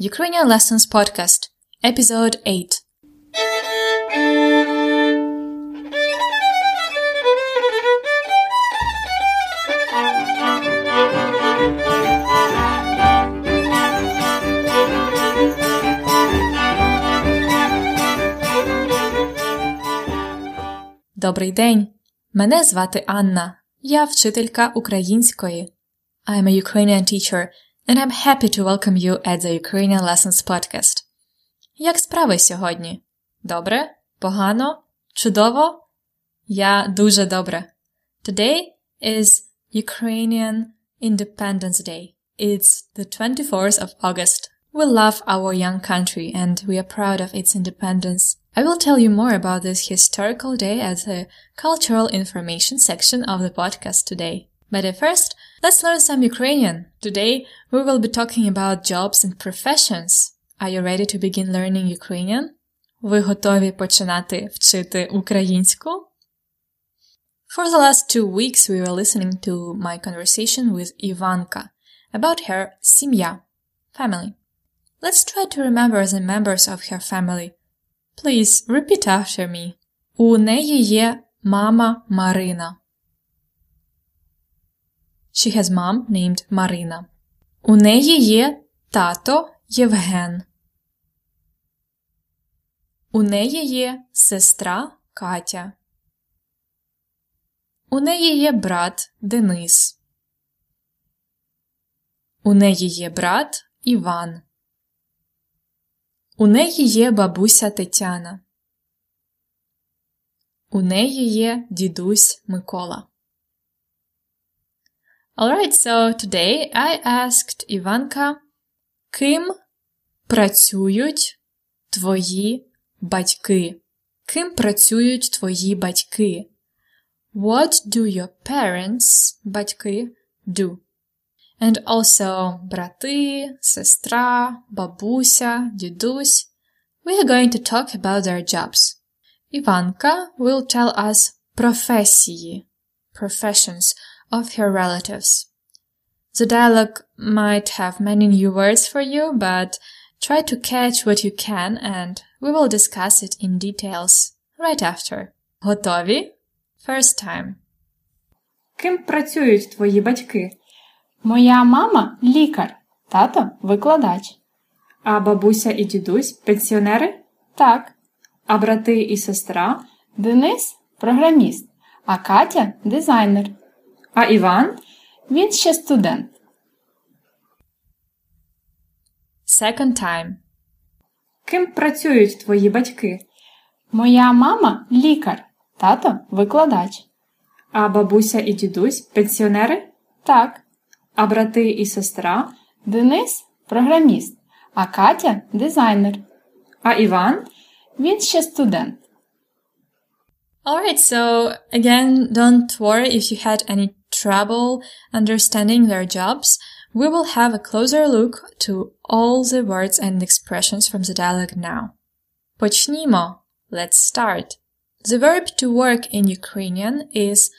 Ukrainian Lessons Podcast, Episode 8. Добрий день! Мене звати Анна. Я вчителька української. I'm a Ukrainian teacher and I'm happy to welcome you at the Ukrainian Lessons podcast. Як справи сьогодні? Добре? Погано? Чудово? Я дуже добре. Today is Ukrainian Independence Day. It's the 24th of August. We love our young country and we are proud of its independence. I will tell you more about this historical day at the cultural information section of the podcast today. But at first, let's learn some Ukrainian. Today, we will be talking about jobs and professions. Are you ready to begin learning Ukrainian? Ви готові починати вчити українську? For the last two weeks, we were listening to my conversation with Ivanka about her сім'я, family. Let's try to remember the members of her family. Please repeat after me. У неї є мама Марина. She has mom named Marina. У неї є тато Євген. У неї є сестра Катя. У неї є брат Денис. У неї є брат Іван. У неї є бабуся Тетяна. У неї є дідусь Микола. Alright, so today I asked Ivanka, ким працюють твої батьки? Ким працюють твої батьки? What do your parents, батьки, do? And also брати, сестра, бабуся, дідусь. We are going to talk about their jobs. Ivanka will tell us професії, professions of her relatives. The dialogue might have many new words for you, but try to catch what you can and we will discuss it in details right after. Готові? First time. Ким працюють твої батьки? Моя мама лікар, тато викладач. А бабуся і дідусь пенсіонери? Так, А брати і сестра? Денис програміст, а Катя дизайнер. А Іван? Він ще студент. Second time. Ким працюють твої батьки? Моя мама лікар, тато викладач. А бабуся і дідусь пенсіонери? Так, А брати і сестра? Денис програміст, а Катя дизайнер. А Іван? Він ще студент. Alright, so again, don't worry if you had any trouble understanding their jobs. We will have a closer look to all the words and expressions from the dialogue now. Почнімо. Let's start. The verb to work in Ukrainian is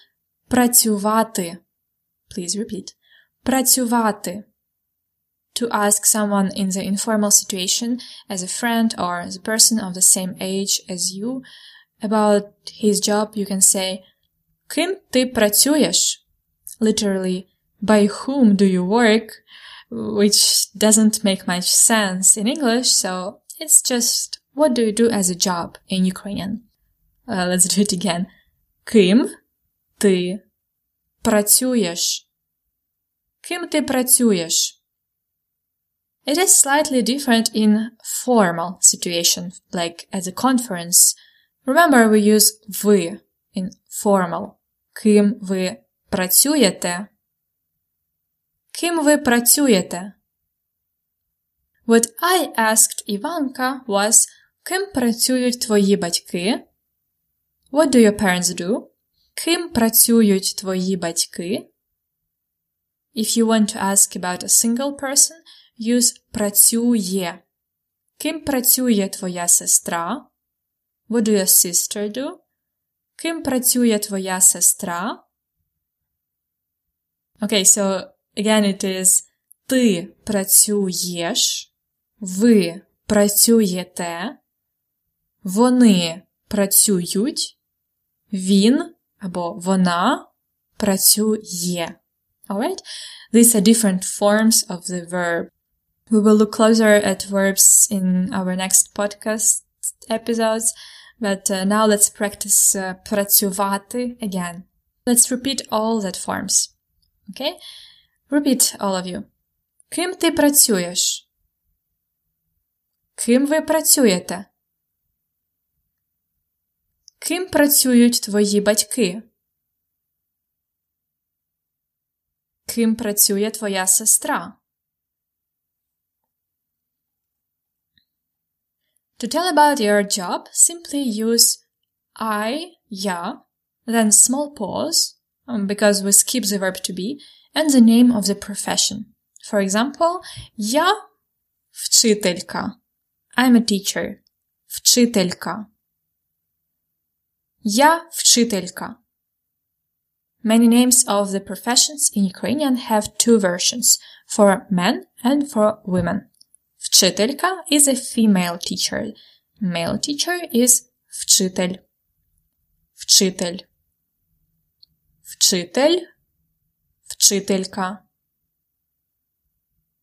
працювати. Please repeat. Працювати. To ask someone in the informal situation as a friend or the person of the same age as you about his job, you can say Ким ти працюєш? Literally, by whom do you work? Which doesn't make much sense in English, so it's just what do you do as a job in Ukrainian? Uh, let's do it again. Ким ти працюєш? Ким ти працюєш? It is slightly different in formal situation, like at a conference. Remember we use ви in formal. Ким ви працюєте? Ким ви працюєте? What I asked Ivanka was Ким працюють твої батьки? What do your parents do? Ким працюють твої батьки? If you want to ask about a single person, use працює. Ким працює твоя сестра? What do your sister do? Ким працює твоя сестра? Okay, so again it is ти працюєш. Ви працюєте. Вони працюють. Він або вона працює. Alright? These are different forms of the verb. We will look closer at verbs in our next podcast episodes, but uh, now let's practice uh, працювати again. Let's repeat all that forms. Okay? Repeat all of you. Ким ти працюєш? Ким ви працюєте? Ким працюють твої батьки? Ким працює твоя сестра? To tell about your job, simply use I, я, then small pause, um, because we skip the verb to be, and the name of the profession. For example, я вчителька. I'm a teacher. Вчителька. Я вчителька. Many names of the professions in Ukrainian have two versions, for men and for women. Вчителька is a female teacher. Male teacher is вчитель. Вчитель. Вчитель. Вчителька.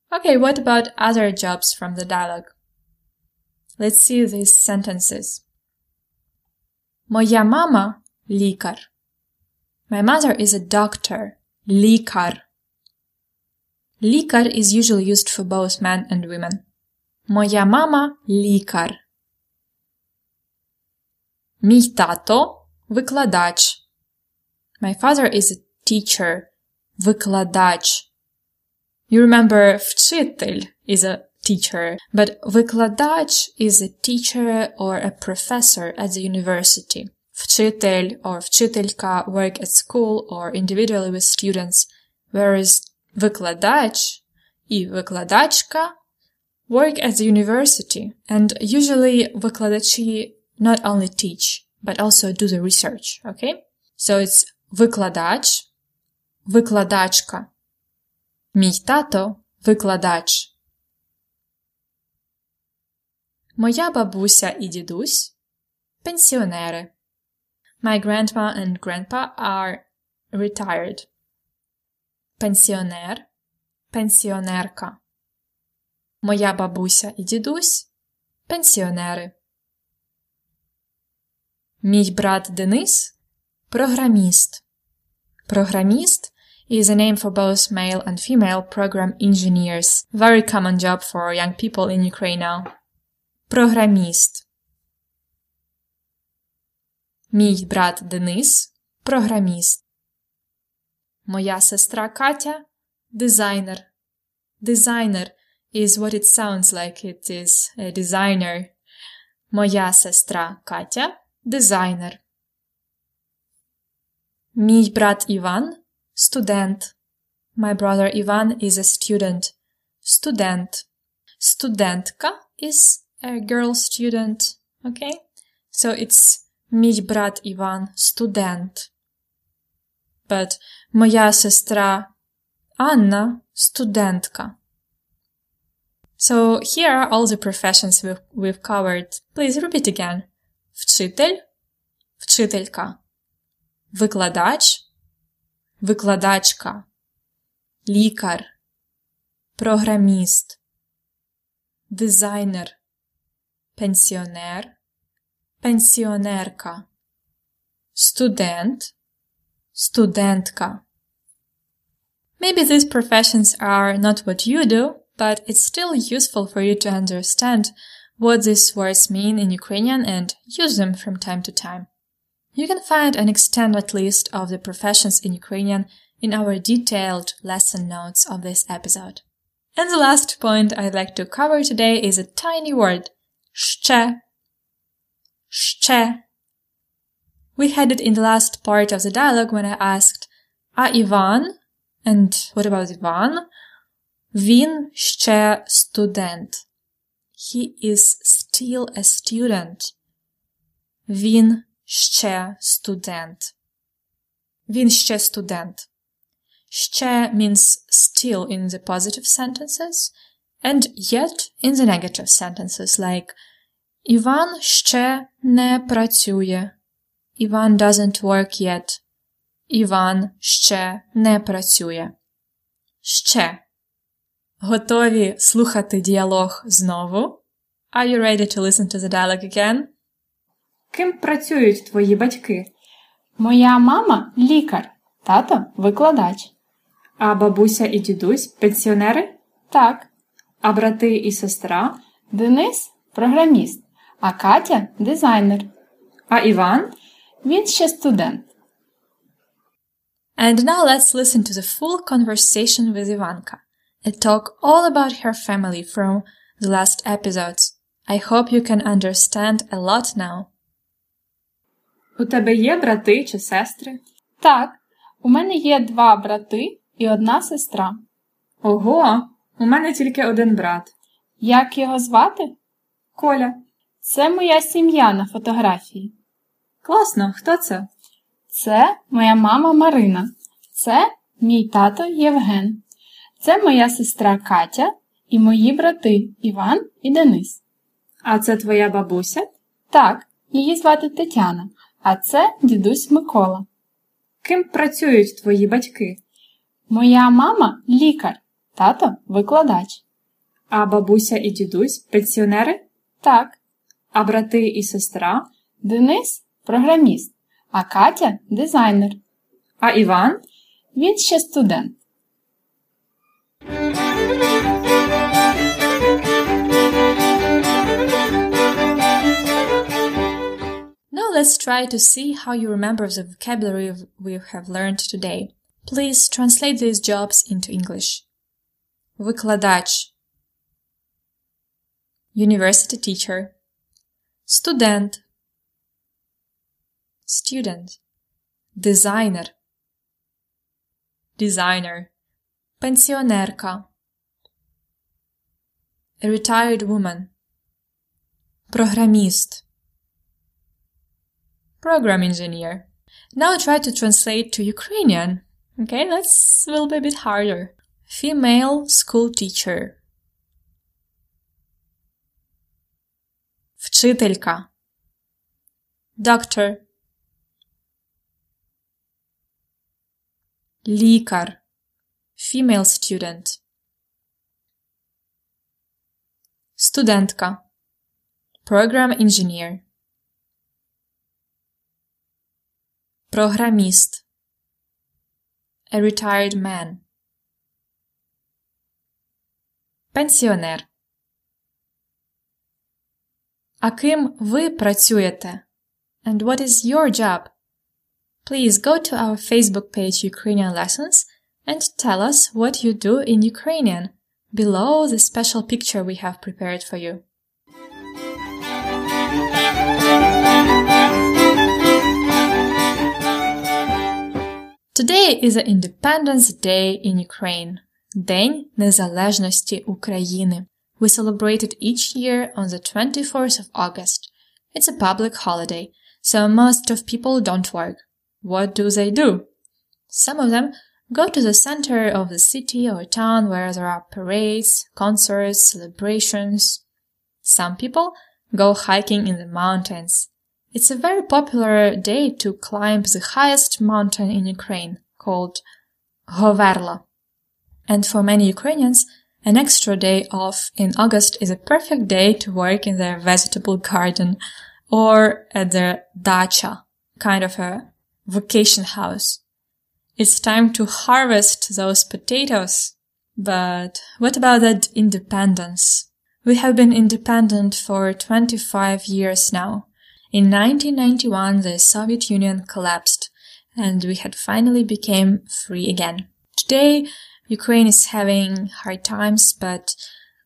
Okay, what about other jobs from the dialogue? Let's see these sentences. Моя мама – лікар. My mother is a doctor. Лікар. Лікар is usually used for both men and women. Моя мама – лікар. Мій тато – викладач. My father is a teacher, викладач. You remember вчитель is a teacher, but викладач is a teacher or a professor at the university. Вчитель or вчителька work at school or individually with students, whereas викладач и викладачка work at the university. And usually выкладачи not only teach, but also do the research, okay? So it's викладач, викладачка. Мій тато – викладач. Моя бабуся і дідусь – пенсіонери. My grandma and grandpa are retired. Пенсіонер – пенсіонерка. Моя бабуся і дідусь – пенсіонери. Мій брат Денис – програміст. Програміст is a name for both male and female program engineers. Very common job for young people in Ukraine now. Програміст. Мій брат Денис – програміст. Моя сестра Катя – дизайнер. Дизайнер is what it sounds like it is a designer. Моя сестра Катя – дизайнер. Мій брат Іван – студент. My brother Ivan is a student. Студент. Студентка is a girl student. Okay? So it's мій брат Іван – студент. But моя сестра Анна – студентка. So here are all the professions we've, we've covered. Please repeat again. Вчитель, вчителька. Викладач, викладачка. Лікар, програміст. Дизайнер, пенсіонер, пенсіонерка. Студент, студентка. Maybe these professions are not what you do, but it's still useful for you to understand what these words mean in Ukrainian and use them from time to time. You can find an extended list of the professions in Ukrainian in our detailed lesson notes of this episode. And the last point I'd like to cover today is a tiny word, ще. Ще. We had it in the last part of the dialogue when I asked, a Ivan? And what about Ivan? Він ще студент. He is still a student. Він ще студент. Він ще студент. Ще means still in the positive sentences, and yet in the negative sentences like Іван ще не працює. Іван doesn't work yet. Іван ще не працює. Ще. Готові слухати діалог знову? Are you ready to listen to the dialogue again? Ким працюють твої батьки? Моя мама лікар, тато викладач. А бабуся і дідусь пенсіонери? Так, А брати і сестра? Денис програміст, а Катя дизайнер. А Іван? Він ще студент. And now let's listen to the full conversation with Ivanka. A talk all about her family from the last episodes. I hope you can understand a lot now. У тебе є брати чи сестри? Так, у мене є два брати і одна сестра. Ого, у мене тільки один брат. Як його звати? Коля. Це моя сім'я на фотографії. Класно, хто це? Це моя мама Марина. Це мій тато Євген. Це моя сестра Катя і мої брати Іван і Денис. А це твоя бабуся? Так, її звати Тетяна, а це дідусь Микола. Ким працюють твої батьки? Моя мама лікар, тато викладач. А бабуся і дідусь пенсіонери? Так, А брати і сестра? Денис програміст, а Катя дизайнер. А Іван? Він ще студент. let's try to see how you remember the vocabulary we have learned today. Please translate these jobs into English. Викладач University teacher Студент Student Designer Designer Пенсіонерка A retired woman Програміст program engineer. Now try to translate to Ukrainian. Okay, that's will be a bit harder. Female school teacher. Вчителька. Doctor. Лікар. Female student. Студентка. Program engineer. Програміст. A retired man. Пенсіонер. А ким ви працюєте? And what is your job? Please go to our Facebook page Ukrainian Lessons and tell us what you do in Ukrainian below the special picture we have prepared for you. Today is Independence Day in Ukraine. День Незалежності України. We celebrate it each year on the 24th of August. It's a public holiday, so most of people don't work. What do they do? Some of them go to the center of the city or town where there are parades, concerts, celebrations. Some people go hiking in the mountains. It's a very popular day to climb the highest mountain in Ukraine, called Hoverla. And for many Ukrainians, an extra day off in August is a perfect day to work in their vegetable garden or at their dacha, kind of a vacation house. It's time to harvest those potatoes. But what about that independence? We have been independent for 25 years now. In 1991, the Soviet Union collapsed and we had finally became free again. Today, Ukraine is having hard times, but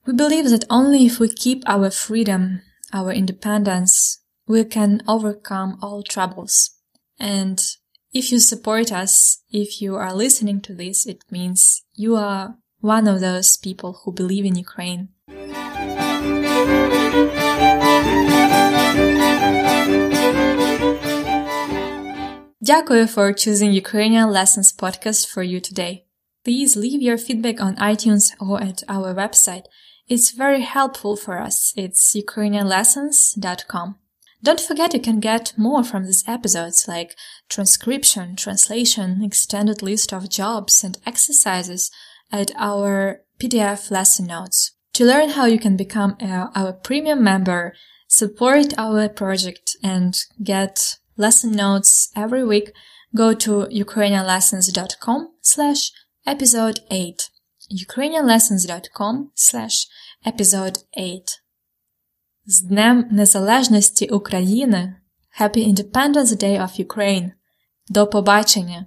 we believe that only if we keep our freedom, our independence, we can overcome all troubles. And if you support us, if you are listening to this, it means you are one of those people who believe in Ukraine. Дякую for choosing Ukrainian Lessons podcast for you today. Please leave your feedback on iTunes or at our website. It's very helpful for us. It's ukrainianlessons.com. Don't forget you can get more from these episodes like transcription, translation, extended list of jobs and exercises at our PDF lesson notes. To learn how you can become a, our premium member, support our project and get lesson notes every week, go to ukrainianlessons.com slash episode 8. ukrainianlessons.com slash episode 8. З Днем Незалежності України! Happy Independence Day of Ukraine! До побачення!